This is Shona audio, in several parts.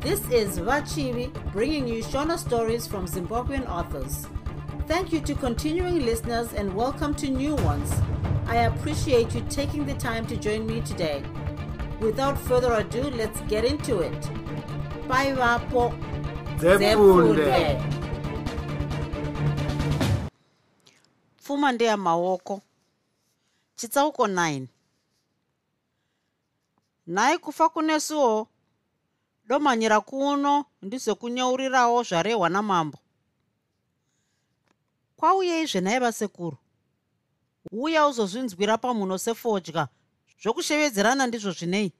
This is Vachivi bringing you Shona stories from Zimbabwean authors. Thank you to continuing listeners and welcome to new ones. I appreciate you taking the time to join me today. Without further ado, let's get into it. Bye, Vapo. Pfuma ndeyamaoko chitsauko 9 nhai kufa kunesuwo domanyira kuno ndizokunyaurirawo zvarehwa namambo kwauyeizve nhai vasekuru? Uya uzozvinzwira pamhuno sefodya zvokushevedzerana ndizvo zvinei?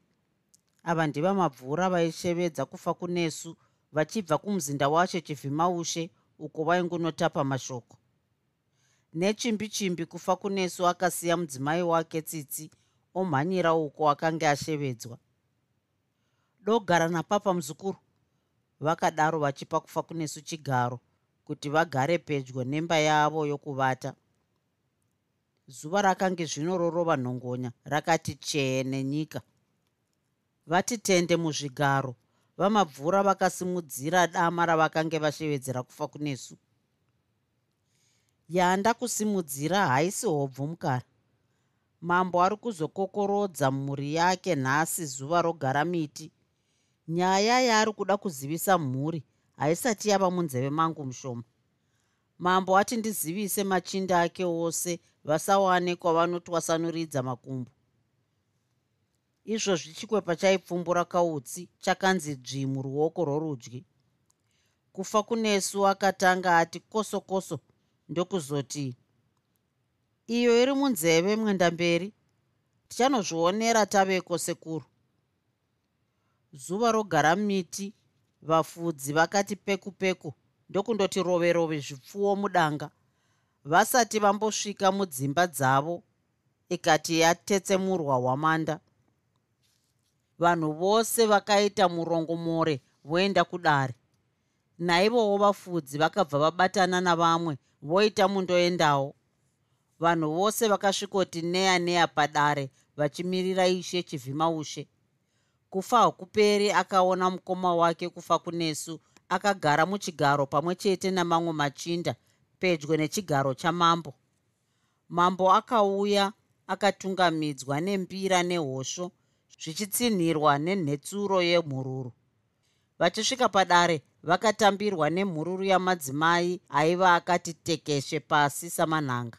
Ava ndiva mabvura vaishevedza kufa kunesu vachibva kumuzinda wacho chivhimaushe uko vaingunotapa mashoko. Nechimbi chimbi kufa kunesu akasiya mudzimai wake tsitsi omhanyira uko akanga ashevedzwa dogara napapa muzukuru vakadaro vachipa kufa kunesu chigaro kuti vagare pedyo nemba yavo yokuvata. Zuva rakange zvino rorova nhongonya rakati chee nenyika vatitende muzvigaro vamabvura vakasimudzira dama ravakange vashevedzera kufa kunesu. Yanda kusimudzira haisi hobvu mukara mambo ari kuzokokorodza mhuri yake nhasi zuva rogara miti nyaya yaari kuda kuzivisa mhuri haisati yava munzeve mangu mushoma. Mambo ati ndizivise machinda ake ose vasawane kwavanotwasanuridza makumbo. Izvozvi chikwepa chaipfumbura kautsi chakanzi dzvi muruoko rworudyi. Kufa kunesu akatanga ati koso koso ndokuzoti iyo iri munzeve mwendamberi tichanozvionera taveko sekuru zuva rogara miti vafudzi vakati peku peku ndokundoti rove rove zvipfuwo mudanga. Vasati vambosvika mudzimba dzavo ikati yatetsemurwa hwamanda vanhu vose vakaita murongomore voenda kudare. Naivowo vafudzi vakabva vabatana navamwe voita mundoendawo vanhu vose vakasvikoti neya neya padare vachimirira ishe chivhimaushe kufa hakuperi akaona mukoma wake kufa kunesu akagara muchigaro pamwe chete namamwe machinda pedyo nechigaro chamambo. Mambo akauya akatungamidzwa nembira nehosho zvichitsinhirwa nenhetsuro yemhururu vachisvika padare vakatambirwa nemhururu yamadzimai aiva akati tekeshe pasi samanhanga.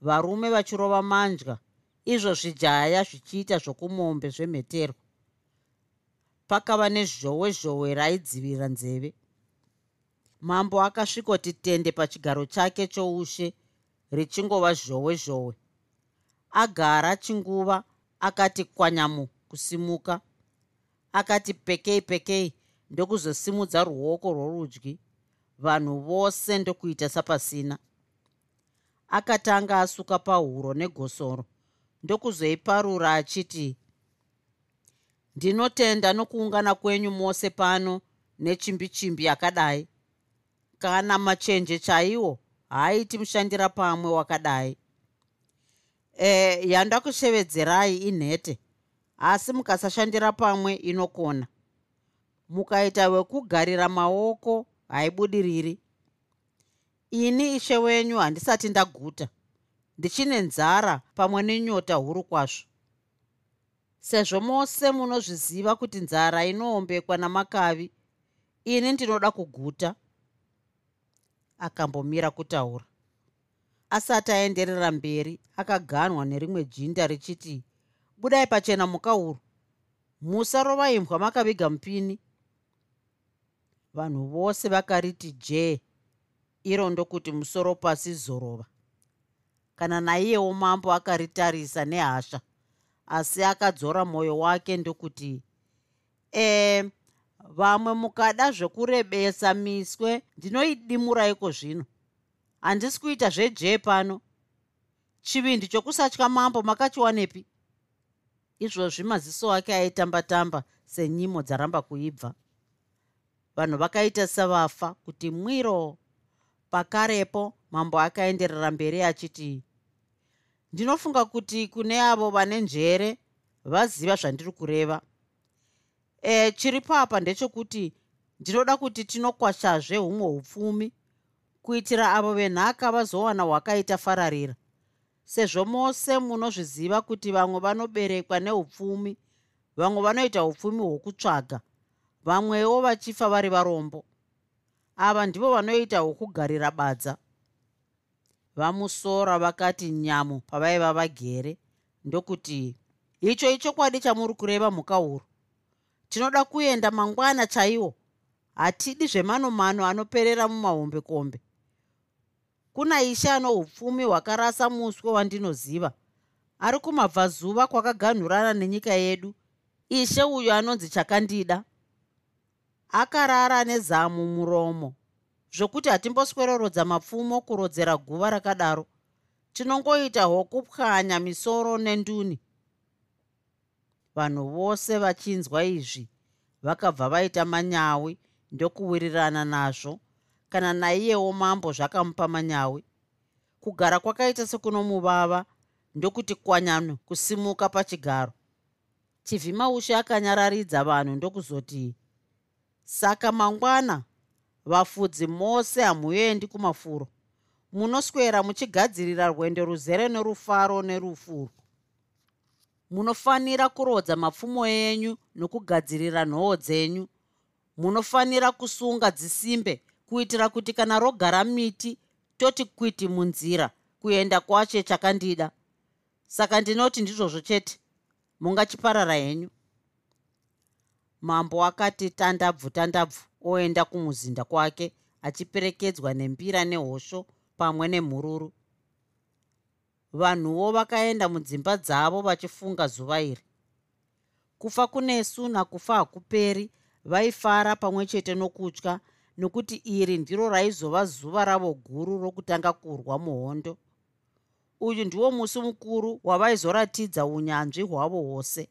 Varume vachirova mandya izvo zvijaya zvichiita zvokumombe zvemhetero pakava nezhowe zhowe raidzivirira nzeve. Mambo akasvikoti tende pachigaro chake choushe richingova zhowe zhowe. Agara chinguva akati kwanyamu kusimuka. Akati pekei pekei ndokuzosimudza ruoko rworudyi. Vanhu vose ndokuita sapasina. Akatanga asuka pahuro negosoro ndokuzoiparura achiti ndinotenda nokuungana kwenyu mose pano nechimbi chimbi yakadai. Kana machenje chaiwo haaiti mushandira pamwe wakadai. E yandakushevedzerai inhete asi mukasashandira pamwe inokona. Mukaita wekugarira maoko haibudiriri ini ishe wenyu handisati ndaguta. Ndichine nzara pamwe nenyota huru kwazvo sezvo mose munozviziva kuti nzara inoombekwa namakavi ini ndinoda kuguta. Akambomira kutaura. Asati aenderera mberi akaganwa nerimwe jinda richiti budai pachena mukauru musarova imbwa makaviga mupini vanhu vose vakariti jee iro ndokuti musoro pasi zorova. Kana naiyewo mambo akaritarisa nehasha asi akadzora mwoyo wake ndokuti e vamwe mukada zvekurebesa miswe ndinoidimuraiko zvino. Handisi kuita zvejee pano. Chivindi chokusatya mambo makachiwanepi. Izvozvi maziso ake aitamba-tamba senyimo dzaramba kuibva. Vanhu vakaita savafa kuti mwiro. Pakarepo mambo akaenderera mberi achiti ndinofunga kuti kune avo vane njere vaziva zvandiri kureva. E, chiri papa ndechekuti ndinoda kuti tinokwashazve humwe upfumi kuitira avo venhaka vazowana hwakaita fararira. Sezvo mose munozviziva kuti vamwe vanoberekwa neupfumi vamwe vanoita upfumi hwokutsvaga vamwewo vachifa vari varombo. Ava ndivo vanoita hwokugarira badza vamusora vakati nyamu pavaiva vagere. Ndokuti icho ichokwadi chamuri kureva mhuka huru tinoda kuenda mangwana chaiwo. Hatidi zvemanomano anoperera mumahombekombe kuna ishe ano upfumi hwakarasa muswe wandinoziva. Ari kumabvazuva kwakaganhurana nenyika yedu. Ishe uyu anonzi chakandida. Akarara nezamu muromo zvokuti hatimboswerorodza mapfumo kurodzera guva rakadaro. Tinongoita hwokupwanya misoro nenduni. Vanhu vose vachinzwa izvi vakabva vaita manyawi ndokuwirirana nazvo kana naiyewo mambo zvakamupa manyawi. Kugara kwakaita sekunomuvava ndokuti kwanyano kusimuka pachigaro. Chivhimaushe akanyararidza vanhu ndokuzoti saka mangwana vafudzi mose hamuendi kumafuro. Munoswera muchigadzirira rwendo ruzere nerufaro nerufuro. Munofanira kurodza mapfumo enyu nokugadzirira nhoo dzenyu. Munofanira kusunga dzisimbe kuitira kuti kana rogara miti toti kwiti munzira kuenda kwache chakandida. Saka ndinoti ndizvozvo chete. Mungachiparara henyu mambo akati tandabvu tandabvu oenda kumuzinda kwake achiperekedzwa nembira nehosho pamwe nemhururu. Vanhuwo vakaenda mudzimba dzavo vachifunga zuva iri. Kufa kunesu nakufa hakuperi vaifara pamwe chete nokutya nokuti iri ndiro raizova zuva ravo guru rokutanga kurwa muhondo. Uyu ndiwo musi mukuru wavaizoratidza unyanzvi hwavo hwose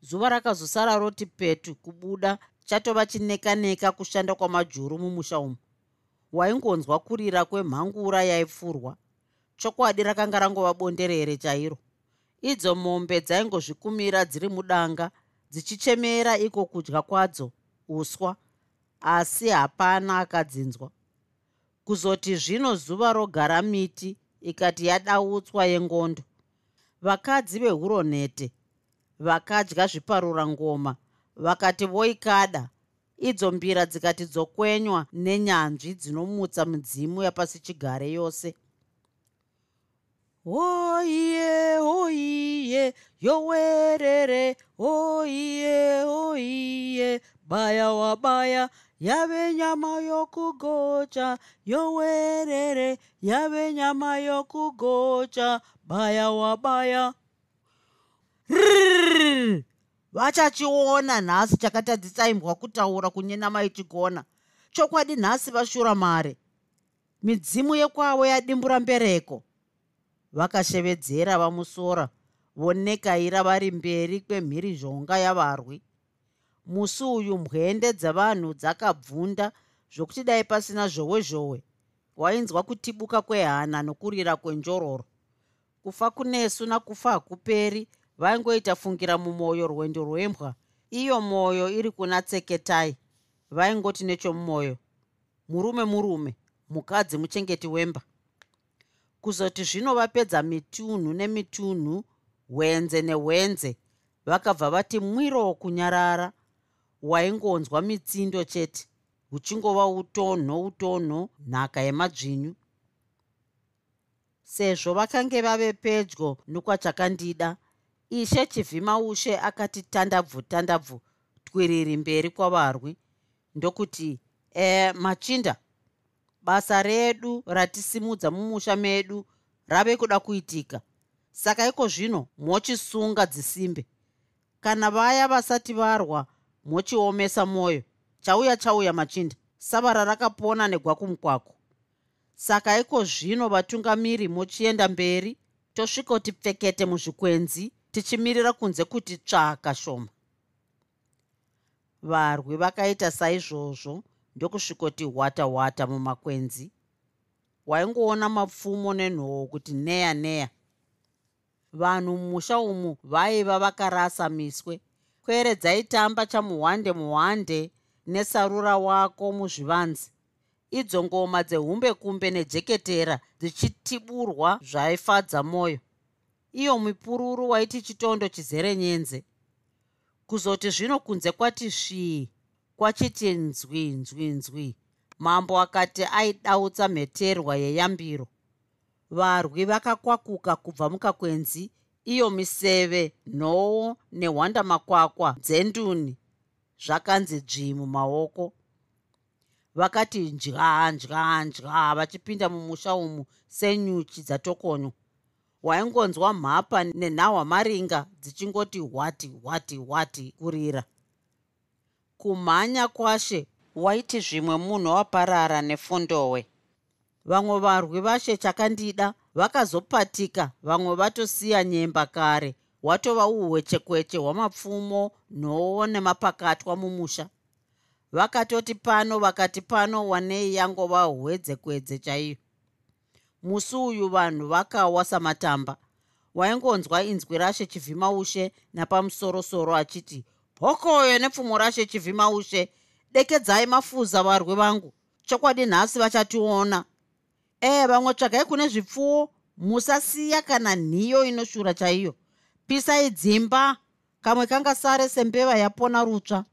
zuva rakazosara roti petu kubuda chatova chineka-neka kushanda kwamajuru mumusha umu. Waingonzwa kurira kwemhangura yaipfurwa. Chokwadi rakanga rangova bonderere chairo? Idzo mombe dzaingozvikumira dziri mudanga dzichichemera iko kudya kwadzo uswa asi hapana akadzinzwa. Kuzoti zvino zuva rogara miti ikati yadautswa yengondo. Vakadzi vehuronhete vakadya zviparura ngoma vakati voikada. Idzo mbira dzikati dzokwenywa nenyanzvi dzinomutsa midzimu yapasi chigare yose. Oiye oiye yowerere. Oiye oiye baya wabaya yave nyama yokugocha. Yowerere yave nyama yokugocha baya wabaya vachachiona nhasi chakatadzitsaimbwa kutaura kunyena maichigona chokwadi nhasi vashura mare midzimu yekwavo yadimbura mbereko vakashevedzera vamusora vonekaira vari mberi kwemhirizhonga yavarwi musi uyu mwende dzavanhu dzakabvunda zvokuti dai pasina zhowe zhowe wainzwa kutibuka kwehana nokurira kwenjororo kufa kunesu nakufa hakuperi vaingoita fungira mumwoyo rwendo rwembwa. Iyo mwoyo iri kuna tseketai vaingoti nechomumwoyo murume murume mukadzi muchengeti wemba. Kuzoti zvino vapedza mitunhu nemitunhu hwenze nehwenze vakabva vati mwiro kunyarara waingonzwa mitsindo chete huchingova utonho utonho nhaka yemadzvinyu. Sezvo vakange vave pedyo nokwachakandida ishe chivhima ushe akati tandabvu tandabvu twiriri mberi kwavarwi ndokuti e machinda basa redu ratisimudza mumusha medu rave kuda kuitika. Saka iko zvino mochisunga dzisimbe. Kana vaya vasati varwa mochiomesa mwoyo chauya chauya machinda. Savara rakapona negwakumukwako saka iko zvino vatungamiri mochienda mberi tosvikoti pfekete muzvikwenzi tichimirira kunze kuti tsvaka shoma. Varwi vakaita saizvozvo ndokusvikoti hwata hwata mumakwenzi. Waingoona mapfumo nenhoo kuti neya neya. Vanhu mumusha umu vaiva vakarasa miswe. Kwere dzaitamba chamuhwande muhwande nesarura wako muzvivanzi idzo ngoma dzehumbe kumbe nejeketera dzichitiburwa zvaifadza mwoyo iyo mipururu waiti chitondo chizere nyenze. Kuzoti zvino kunze kwati svii kwachiti nzwi nzwi nzwi. Mambo akati aidautsa mheterwa yeyambiro. Varwi vakakwakuka kubva mukakwenzi iyo miseve nhoo nehwandamakwakwa dzenduni. Zvakanzi dzvi mumaoko. Vakati ndya ndya ndya vachipinda mumusha umu senyuchi dzatokonyo waingonzwa mhapa nenhahwa maringa dzichingoti hwati hwati hwati kurira. Kumhanya kwashe waiti zvimwe munhu waparara nefundowe vamwe varwi vashe chakandida vakazopatika vamwe vatosiya nyemba kare hwatova uhwechekweche hwamapfumo nhoo nemapakatwa mumusha. Vakatoti pano vakati pano wanei yangova hwedzekwedze chaiyo musi uyu vanhu vakawa samatamba waingonzwa inzwi rashe chivhimaushe napamusorosoro achiti hokoyo nepfumo rashe chivhimaushe dekedzai mafuza varwi vangu chokwadi nhasi vachationa. Ee vamwe tsvagai kune zvipfuwo musasiya kana nhiyo inoshura chaiyo. Pisai dzimba kamwe kanga sare sembeva yapona rutsva.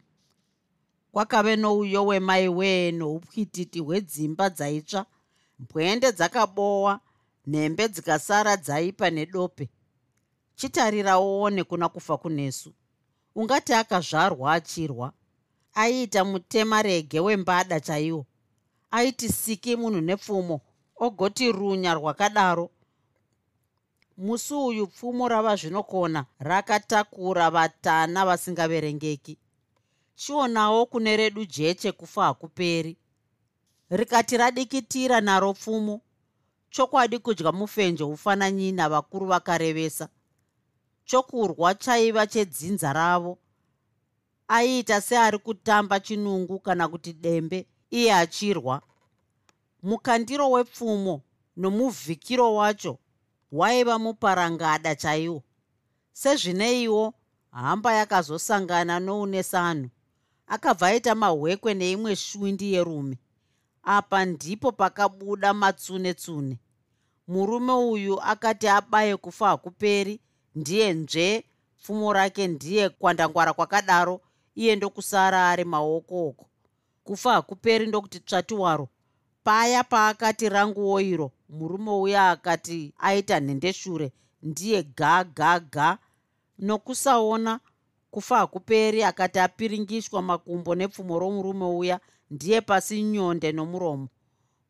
Kwakave nouyo wemai wee noupwititi hwedzimba dzaitsva mbwende dzakabowa nhembe dzikasara dzaipa nedope. Chitarirawowo nekuna kufa kunesu. Ungati akazvarwa achirwa aiita mutemarege wembada chaiwo. Aiti siki munhu nepfumo ogoti runya rwakadaro. Musi uyu pfumo rava zvinokona rakatakura vatana vasingaverengeki. Chionawo kune redu jeche kufa hakuperi rikati radikitira naro pfumo. Chokwadi kudya mufenje ufananyina vakuru vakarevesa. Chokurwa chaiva chedzinza ravo. Aiita seari kutamba chinungu kana kuti dembe iye achirwa. Mukandiro wepfumo nomuvhikiro wacho waiva muparangada chaiwo. Sezvineiwo hamba yakazosangana noune sanhu akabva aita mahwekwe neimwe shwindi yerume apa ndipo pakabuda matsune tsune murume uyu akati abaye kufa hakuperi ndiye nzve pfumo rake ndiye kwandangwara kwakadaro iye ndokusara ari maoko oko. Kufa hakuperi ndokuti tsvati waro paya paakati ranguwo iro murume uya akati aita nhendeshure ndiye ga ga ga. Nokusaona kufa hakuperi akati apiringishwa makumbo nepfumo romurume uya ndiye pasi nyonde nomuromo.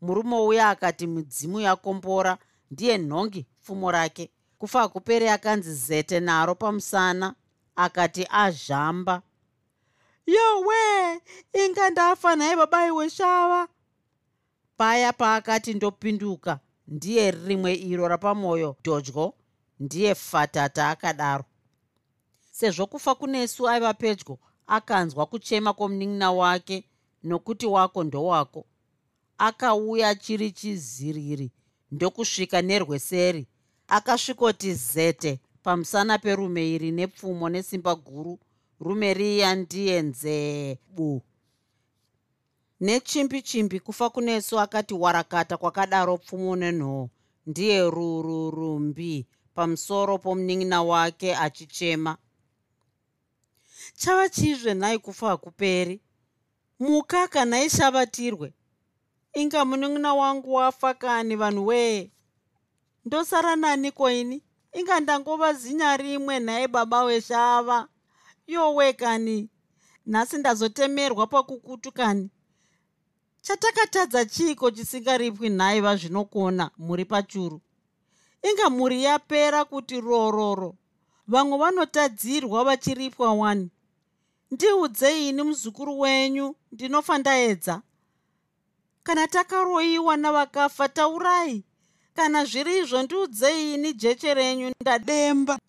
Murume uya akati midzimu yakombora. Ndiye nhongi pfumo rake. Kufa hakuperi akanzi zete naro pamusana. Akati azhamba. Yowe inga ndafa nhaye babai weshava paya paakati ndopinduka ndiye rimwe iro rapamwoyo dodyo. Ndiye fatata akadaro. Sezvo kufa kunesu aiva pedyo akanzwa kuchema kwomunin'ina wake nokuti wako ndowako. Akauya achiri chiziriri ndokusvika nerweseri akasvikoti zete pamusana perume iri nepfumo nesimba guru. Rume riya ndiye nzee bu nechimbi chimbi kufa kunesu akati warakata kwakadaro pfumo nenhoo ndiye rururumbi pamusoro pomunin'ina wake achichema. Chava chizve nhai kufa hakuperi muka kana ishavatirwe inga munun'una wangu wafa kani vanhu wee? Ndosara naniko ini inga ndangova zinya rimwe nhaye baba weshava yowe kani nhasi ndazotemerwa pakukutu kani chatakatadza chiiko chisingaripwi nhai vazvinokona muri pachuru? Inga mhuri yapera kuti rororo. Vamwe vanotadzirwa vachiripwa wani ndiudzeini muzukuru wenyu ndinofa ndaedza. Kana takaroyiwa navakafa taurai. Kana zviri izvo ndiudzeini jeche renyu ndademba.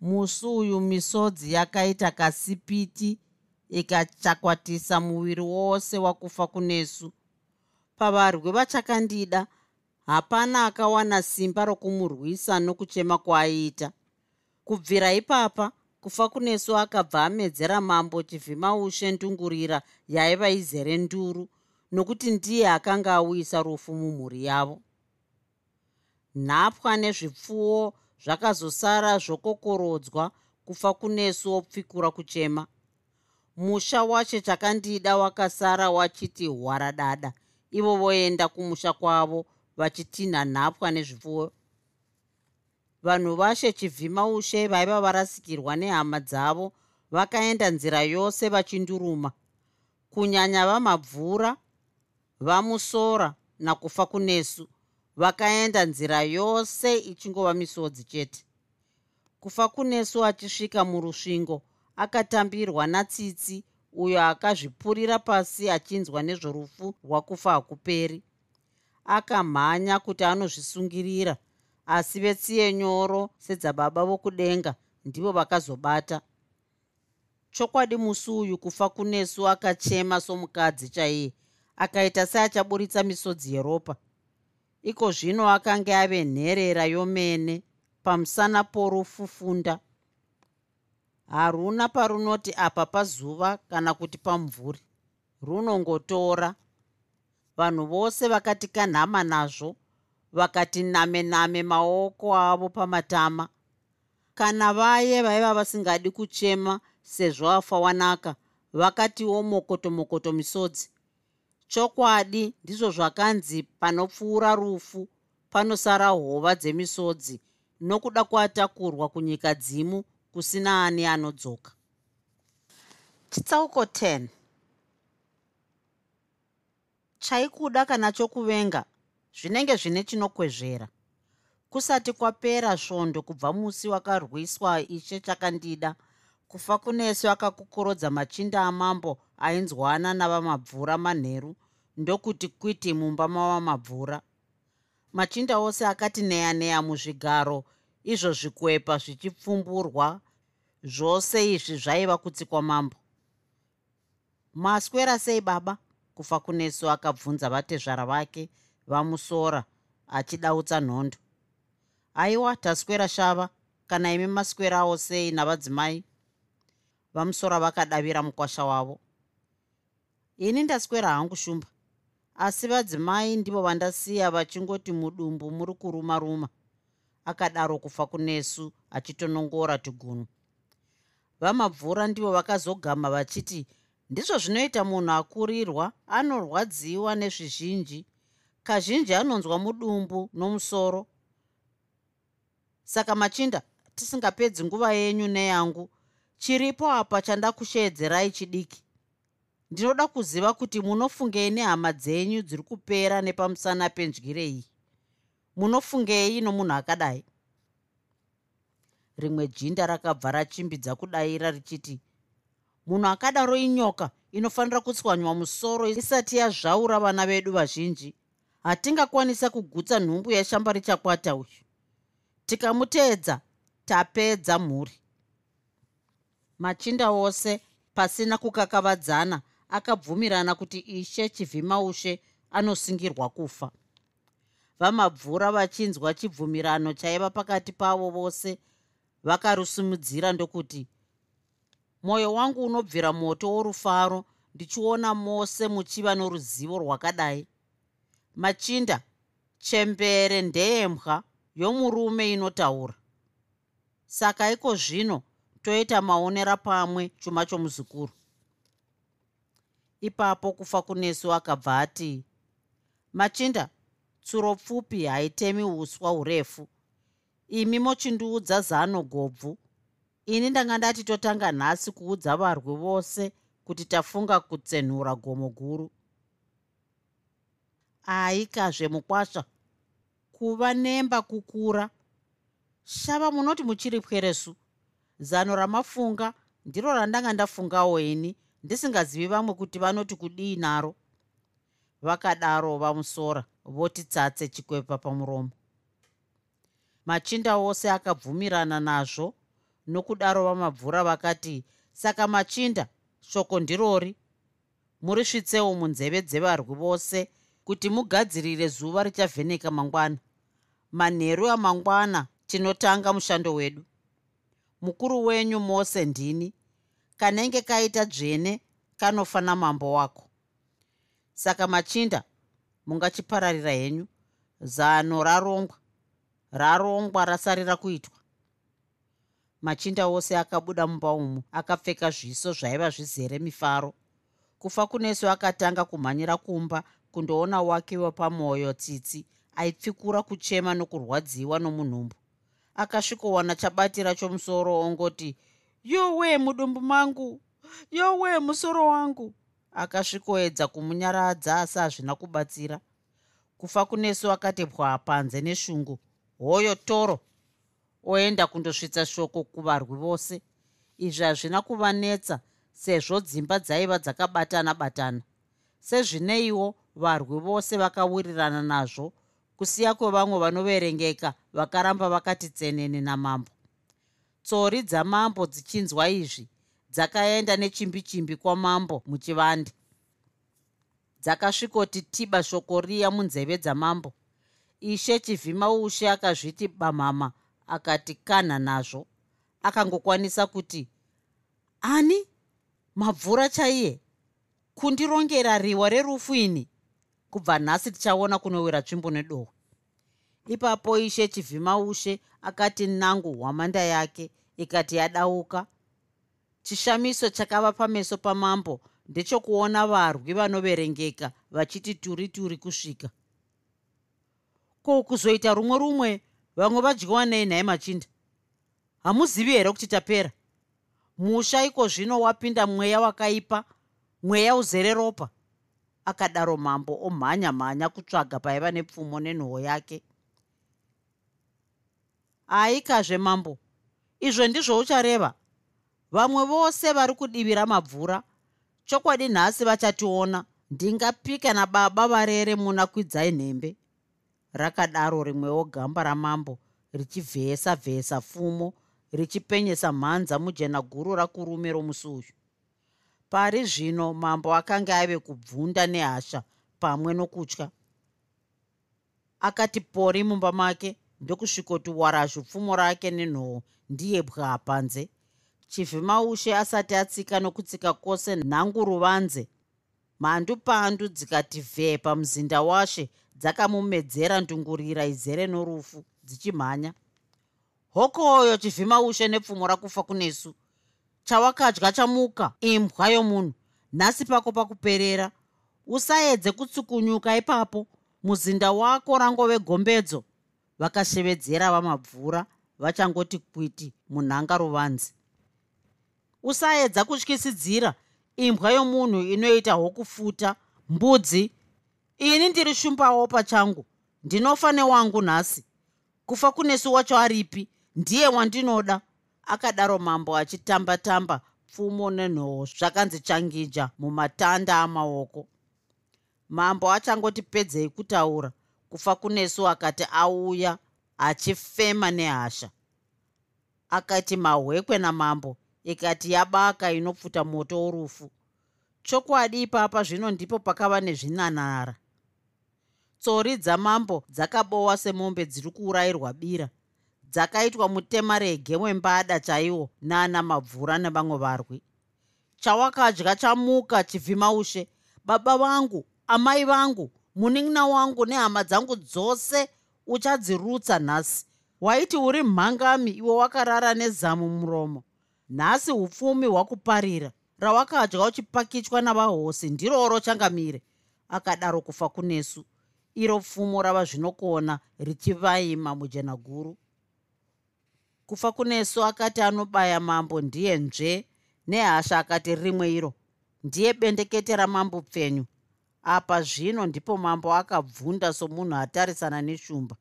Musi uyu misodzi yakaita kasipiti ikachakwatisa muviri wose wakufa kunesu pavarwi vachakandida hapana akawana simba rokumurwisa nokuchema kwaaiita. Kubvira ipapa kufa kunesu akabva amedzera mambo chivhimaushe ndungurira yaiva izere nduru nokuti ndiye akanga auyisa rufu mumhuri yavo. Nhapwa nezvipfuwo zvakazosara zvokokorodzwa kufa kunesu opfikura kuchema. Musha wacho chakandida wakasara wachiti hwaradada ivo voenda kumusha kwavo vachitinha nhapwa nezvipfuwo vanhu vashe chivhima ushe vaiva varasikirwa nehama dzavo vakaenda nzira yose vachinduruma. Kunyanya vamabvura vamusora nakufa kunesu vakaenda nzira yose ichingova misodzi chete. Kufa kunesu achisvika murusvingo akatambirwa natsitsi uyo akazvipurira pasi achinzwa nezvorufu rwakufa hakuperi. Akamhanya kuti anozvisungirira asi vetsiye nyoro sedzababa vokudenga ndivo vakazobata. Chokwadi musi uyu kufa kunesu akachema somukadzi chaiye akaita seachaburitsa misodzi yeropa. Iko zvino akanga ave nherera yomene pamusana porufufunda. Haruna parunoti apa pazuva kana kuti pamvuri runongotora. Vanhu vose vakati kanhama nazvo vakati name name maoko avo pamatama. Kana vaye vaiva vasingadi kuchema sezvo afa wanaka vakatiwo mokoto mokoto misodzi. Chokwadi ndizvo zvakanzi panopfuura rufu panosara hova dzemisodzi nokuda kuatakurwa kunyika dzimu kusina ani anodzoka. Chitsauko 10 chaikuda kana chokuvenga zvinenge zvine chinokwezvera. Kusati kwapera svondo kubva musi wakarwiswa ishe chakandida kufa kunesu akakokorodza machinda amambo ainzwana navamabvura manheru ndokuti kwiti mumba mavamabvura machinda ose akati neya neya muzvigaro izvo zvikwepa zvichipfumburwa zvose izvi zvaiva kutsikwa mambo. Maswera sei baba? Kufa kunesu akabvunza vatezvara vake vamusora achidautsa nhondo. Aiwa taswera shava kana imi maswerawo sei navadzimai? Vamusora vakadavira mukwasha wavo. Ini ndaswera hangu shumba asi vadzimai ndivo vandasiya vachingoti mudumbu muri kuruma ruma akadaro kufa kunesu achitonongora tigunu. Vamabvura ndivo vakazogama vachiti ndizvo zvinoita munhu akurirwa anorwadziwa nezvizhinji kazhinji anonzwa mudumbu nomusoro. Saka machinda tisingapedzi nguva yenyu neyangu chiripo apa chandakusheedzerai chidiki. Ndinoda kuziva kuti munofungei nehama dzenyu dziri kupera nepamusana penjwirei munofungei nomunhu akadai. Rimwe jinda rakabva rachimbidza kudayira richiti munhu akadaro inyoka inofanira kutswanywa musoro isati yazvaura vana vedu vazhinji hatingakwanisa kugutsa nhumbu yashamba richakwata uyu. Tikamuteedza tapedza mhuri. Machinda ose pasina kukakavadzana akabvumirana kuti ishe chivhimaushe anosingirwa kufa. Vamabvura vachinzwa chibvumirano chaiva pakati pavo vose vakarusumudzira ndokuti mwoyo wangu unobvira moto worufaro ndichiona mose muchiva noruzivo rwakadai machinda chembere ndeyemwa yomurume inotaura. Saka iko zvino toita maonera pamwe chuma chomuzukuru? Ipapo kufa kunesu akabva ati machinda tsuro pfupi haitemi uswa hurefu. Imi mochindiudza zano gobvu ini ndanga ndati totanga nhasi kuudza varwi vose kuti tafunga kutsenhura gomo guru aikazve mukwasva. Kuva nemba kukura. Shava munoti muchiri pweresu zano ramafunga ndiro randanga ndafungawo ini ndisingazivi vamwe kuti vanoti kudii naro. Vakadaro vamusora voti tsatse chikwepa pamuromo. Machinda ose akabvumirana nazvo nokudaro vamabvura vakati saka machinda shoko ndirori. Muri svitsewo munzeve dzevarwi vose kuti mugadzirire zuva richavheneka mangwana. Manheru amangwana tinotanga mushando wedu. Mukuru wenyu mose ndini. Kanenge kaita dzvene kanofa namambo wako. Saka machinda mungachipararira henyu. Zano rarongwa. Rarongwa rasarira kuitwa. Machinda ose akabuda mumba umu akapfeka zviso zvaiva zvizere mifaro. Kufa kunesu akatanga kumhanyira kumba kundoona wake wepamwoyo tsitsi aipfikura kuchema nokurwadziwa nomunhumbu. Akasvikowana chabatira chomusoro ongoti yowe mudumbu mangu yowe musoro wangu. Akasvikoedza kumunyaradza asi hazvina kubatsira. Kufa kunesu akati pwa panze neshungu hoyo toro. Oenda kundosvitsa shoko kuvarwi vose. Izvi hazvina kuvanetsa sezvo dzimba dzaiva dzakabatana batana sezvineiwo varwi vose vakawirirana nazvo kusiya kwevamwe vanoverengeka vakaramba vakati tsenene namambo. Tsori dzamambo dzichinzwa izvi dzakaenda nechimbi chimbi kwamambo muchivande. Dzakasvikoti tiba shoko riya munzeve dzamambo. Ishe chivhima ushe akazviti bamhama akati kanha nazvo. Akangokwanisa kuti ani? Mabvura chaiye? Kundirongera riwa rerufu ini kubva nhasi tichaona kunowira tsvimbo nedohwe ipapo ishe chivhima ushe akati nangu hwamanda yake ikati yadauka. Chishamiso chakava pameso pamambo. Ndechokuona varwi vanoverengeka vachiti turi turi kusvika. Ko kuzoita rumwe rumwe? Vamwe vadyiwa nei nhaye machinda? Hamuzivi here kuti tapera? Musha iko zvino wapinda mweya wakaipa mweya uzere ropa akadaro mambo omhanya mhanya kutsvaga paiva nepfumo nenhoo yake. Aikazve mambo izvo ndizvo uchareva. Vamwe vose vari kudivira mabvura. Chokwadi nhasi vachationa ndingapika nababa varere muna kwidzai nhembe. Rakadaro rimwewo gamba ramambo richivhesa vhesa pfumo richipenyesa mhanza mujena guru rakurume romusi uyu pari zvino mambo akanga ave kubvunda nehasha pamwe nokutya. Akati pori mumba make ndokusvikoti warashu pfumo rake nenhoo ndiye bwa panze. Chivhimaushe asati atsika nokutsika kwose nhangu ruvanze mhandu pandu dzikati vhee pamuzinda washe dzakamumedzera ndungurira izere norufu dzichimhanya. Hokoyo chivhimaushe nepfumo rakufa kunesu chawakadya chamuka imbwa yomunhu. Nhasi pako pakuperera usaedze kutsukunyuka ipapo. Muzinda wako rangove gombedzo. Vakashevedzera vamabvura vachangoti kwiti munhanga ruvanzi. Usaedza kutyisidzira imbwa yomunhu inoita hwokufuta mbudzi. Ini ndiri shumbawo pachangu ndinofa newangu nhasi. Kufa kunesu wacho aripi ndiye wandinoda akadaro mambo achitamba-tamba pfumo nenhoo zvakanzi changija mumatanda amaoko. Mambo achangoti pedzei kutaura kufa kunesu akati auya achifema nehasha. Akati mahwekwe namambo ikati yabaka inopfuta moto worufu. Chokwadi ipapa zvino ndipo pakava nezvinanara. Tsori dzamambo dzakabowa semombe dziri kuurayirwa bira dzakaitwa mutemarege wembada chaiwo nana mabvura nevamwe varwi. Chawakadya chamuka chivhimaushe baba vangu amai vangu munin'ina wangu nehama dzangu dzose uchadzirutsa nhasi. Waiti uri mhangami iwe wakarara nezamu muromo. Nhasi upfumi hwakuparira. Rawakadya uchipakichwa navahosi ndiroro changamire akadaro kufa kunesu. Iro pfumo rava zvinokona richivaima mujena guru kufa kunesu akati anobaya mambo ndiye nzve nehasha akati rimwe iro ndiye bendekete ramambo pfenyu apa zvino ndipo mambo akabvunda somunhu atarisana neshumba.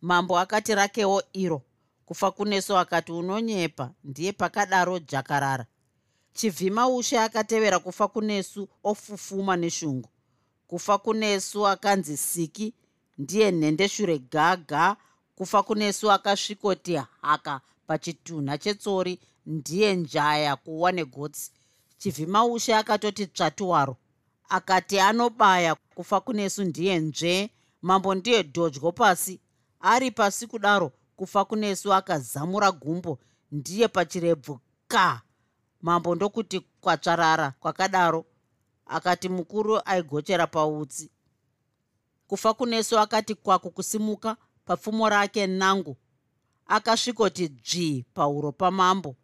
Mambo akati rakewo iro kufa kuneso akati unonyepa ndiye pakadaro jakarara. Chivhima ushe akatevera kufa kunesu ofufuma neshungu. Kufa kunesu akanzi siki ndiye nhendeshure gaga kufa kunesu akasvikoti haka pachitunha chetsori ndiye njaya kuwa negotsi. Chivhima ushe akatoti tsvatuwaro akati anobaya kufa kunesu ndiye nzve mambo ndiye dhodyo pasi. Ari pasi kudaro kufa kunesu akazamura gumbo ndiye pachirebvu ka. Mambo ndokuti kwatsvarara kwakadaro. Akati mukuru aigochera pautsi. Kufa kunesu akati kwaku kusimuka papfumo rake nangu. Akasvikoti dzvi pauro pamambo.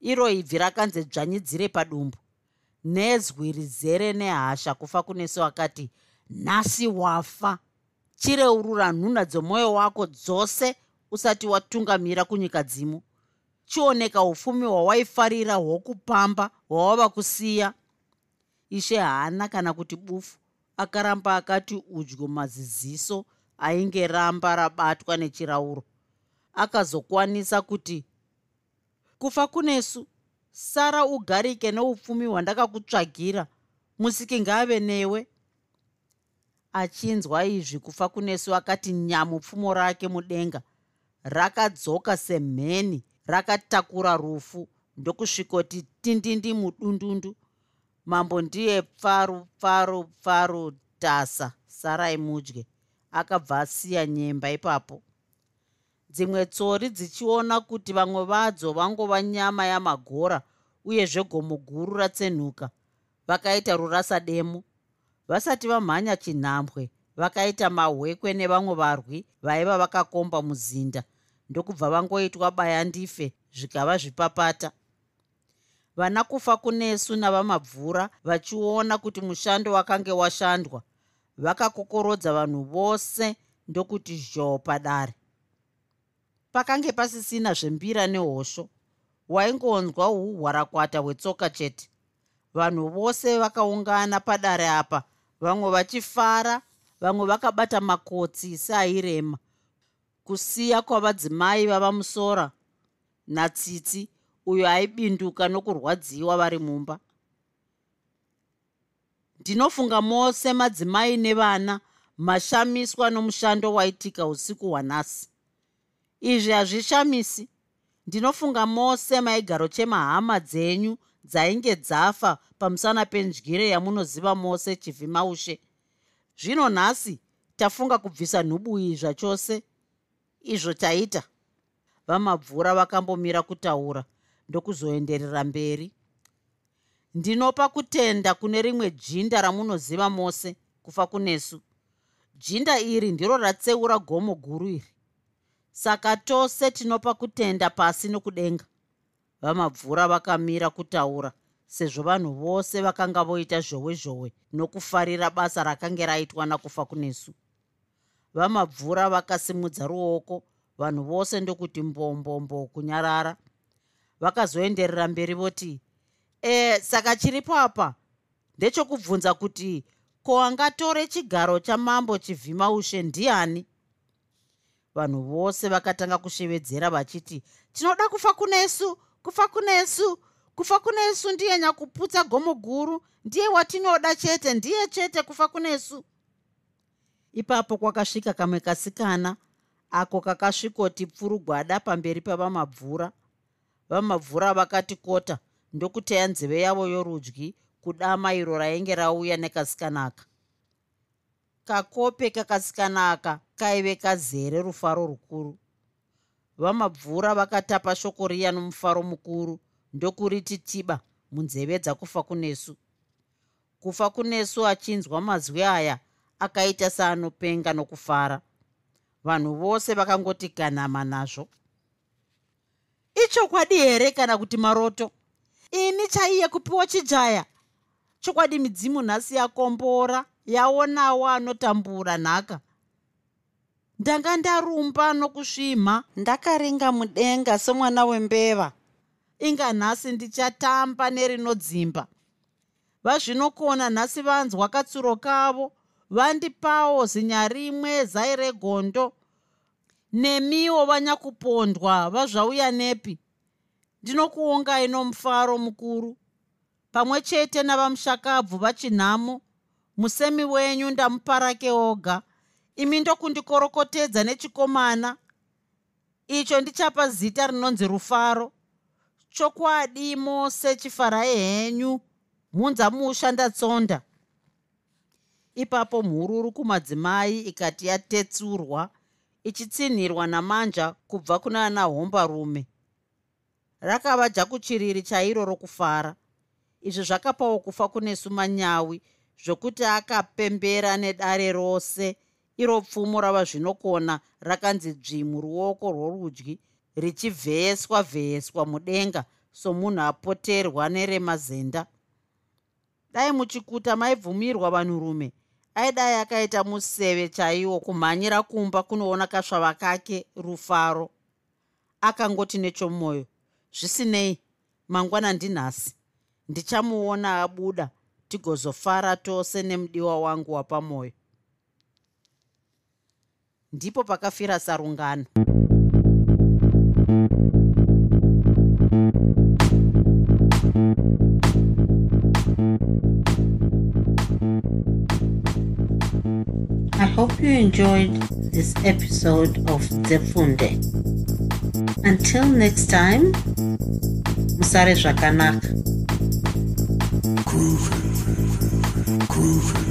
Iro ibvi rakanze dzvanyidzire padumbu. Nezwi rizere nehasha kufa kunesu akati nhasi wafa. Chireurura nhunha dzomwoyo wako dzose usati watungamira kunyika dzimo chioneka ufumi hwawaifarira hwokupamba hwawava kusiya. Ishe haana kana kuti bufu. Akaramba akati udyo maziziso ainge ramba rabatwa nechirauro akazokwanisa kuti kufa kunesu sara ugarike neupfumi hwandakakutsvagira. Musiki ngaave newe. Achinzwa izvi kufa kunesu akati nyamupfumo rake mudenga. Rakadzoka semheni rakatakura rufu. Ndokusvikoti tindindi mudundundu. Mambo ndiye pfaru pfaru pfaru tasa. Sarai mudye akabva asiya nyemba ipapo. Dzimwe tsori dzichiona kuti vamwe vadzo vangova nyama yamagora uyezve gomo guru ratsenhuka vakaita rurasa demo vasati vamhanya chinhambwe vakaita mahwekwe nevamwe varwi vaiva vakakomba muzinda. Ndokubva vangoitwa bayandife zvikava zvipapata. Vana kufa kunesu navamabvura vachiona kuti mushando wakange washandwa vakakokorodza vanhu vose ndokuti zhoo padare. Pakange pasisina zvembira nehosho waingonzwa uhwarakwata hwetsoka chete. Vanhu vose vakaungana padare apa vamwe vachifara vamwe vakabata makotsi seairema kusiya kwavadzimai vava musora natsitsi uyo aibinduka nokurwadziwa vari mumba ndinofunga mose madzimai nevana mashamiswa nomushando waitika usiku hwanhasi. Izvi hazvishamisi. Ndinofunga mose maigaro chemahama dzenyu dzainge dzafa pamusana pendyire yamunoziva mose chivhimaushe zvino nhasi tafunga kubvisa nhubui zvachose izvo taita. Vamabvura vakambomira kutaura ndokuzoenderera mberi ndinopa kutenda kune rimwe jinda ramunoziva mose kufa kunesu. Jinda iri ndiro ratseura gomo guru iri. Saka tose tinopa kutenda pasi nokudenga. Vamabvura vakamira kutaura sezvo vanhu vose vakanga voita zhowe zhowe nokufarira basa rakange raitwa nakufa kunesu. Vamabvura vakasimudza ruoko vanhu vose ndokuti mbombombo kunyarara. Vakazoenderera mberi voti e saka chiripo apa. Ndechokubvunza kuti ko angatore chigaro chamambo chivhimaushe ndiani? Vanhu vose vakatanga kushevedzera vachiti tinoda kufa kunesu kufa kunesu kufa kunesu ndiye nyakuputsa gomo guru ndiye watinoda chete ndiye chete kufa kunesu ipapo kwakasvika kamwe kasikana ako kakasvikoti pfurugwada pamberi pavamabvura. Vamabvura vakati kota ndokuteya nzeve yavo yorudyi kudama iro rainge rauya nekasikanaka kakope kakasikanaka kaive kazere rufaro rukuru. Vamabvura vakatapa shoko riya nomufaro mukuru ndokuriti tiba munzeve dzakufa kunesu. Kufa kunesu achinzwa mazwi aya akaita seanopenga nokufara. Vanhu vose vakangoti ganama nazvo. Ichokwadi here kana kuti maroto ini chaiye kupiwa chijaya? Chokwadi midzimu nhasi yakombora yaonawo anotambura nhaka. Ndanga ndarumba nokusvimha ndakaringa mudenga somwana wembeva. Inga nhasi ndichatamba nerinodzimba. Vazvinokona nhasi vanzwa katsuro kavo vandipawo zinyarimwe zai regondo. Nemiwo vanyakupondwa vazvauya nepi ndinokuongai nomufaro mukuru. Pamwe chete navamushakabvu vachinhamo musemi wenyu ndamuparake oga. Imi ndokundikorokotedza nechikomana. Icho ndichapa zita rinonzi rufaro. Chokwadi mose chifarai henyu mhunza musha ndatsonda. Ipapo mhururu kumadzimai ikati yatetsurwa ichitsinhirwa namanja kubva kuna ana hombarume rakava jakuchiriri chairo rokufara. Izvi zvakapawo kufa kunesu manyawi zvokuti akapembera nedare rose. Iro pfumo rava zvinokona rakanzi dzvimu ruoko rworudyi richivheyeswa vheyeswa mudenga somunhu apoterwa neremazenda. Dai muchikuta maibvumirwa vanhurume. Aidai akaita museve chaiwo kumhanyira kumba kunoona kasvava kake rufaro. Akangoti nechomwoyo zvisinei. Mangwana ndinhasi. Ndichamuona abuda. Tigozofara tose nemudiwa wangu wapamwoyo ndipo pakafira sarungano. I hope you enjoyed this episode of Zefunde. Until next time, Musare Zvakanaka. Groovy. Groovy.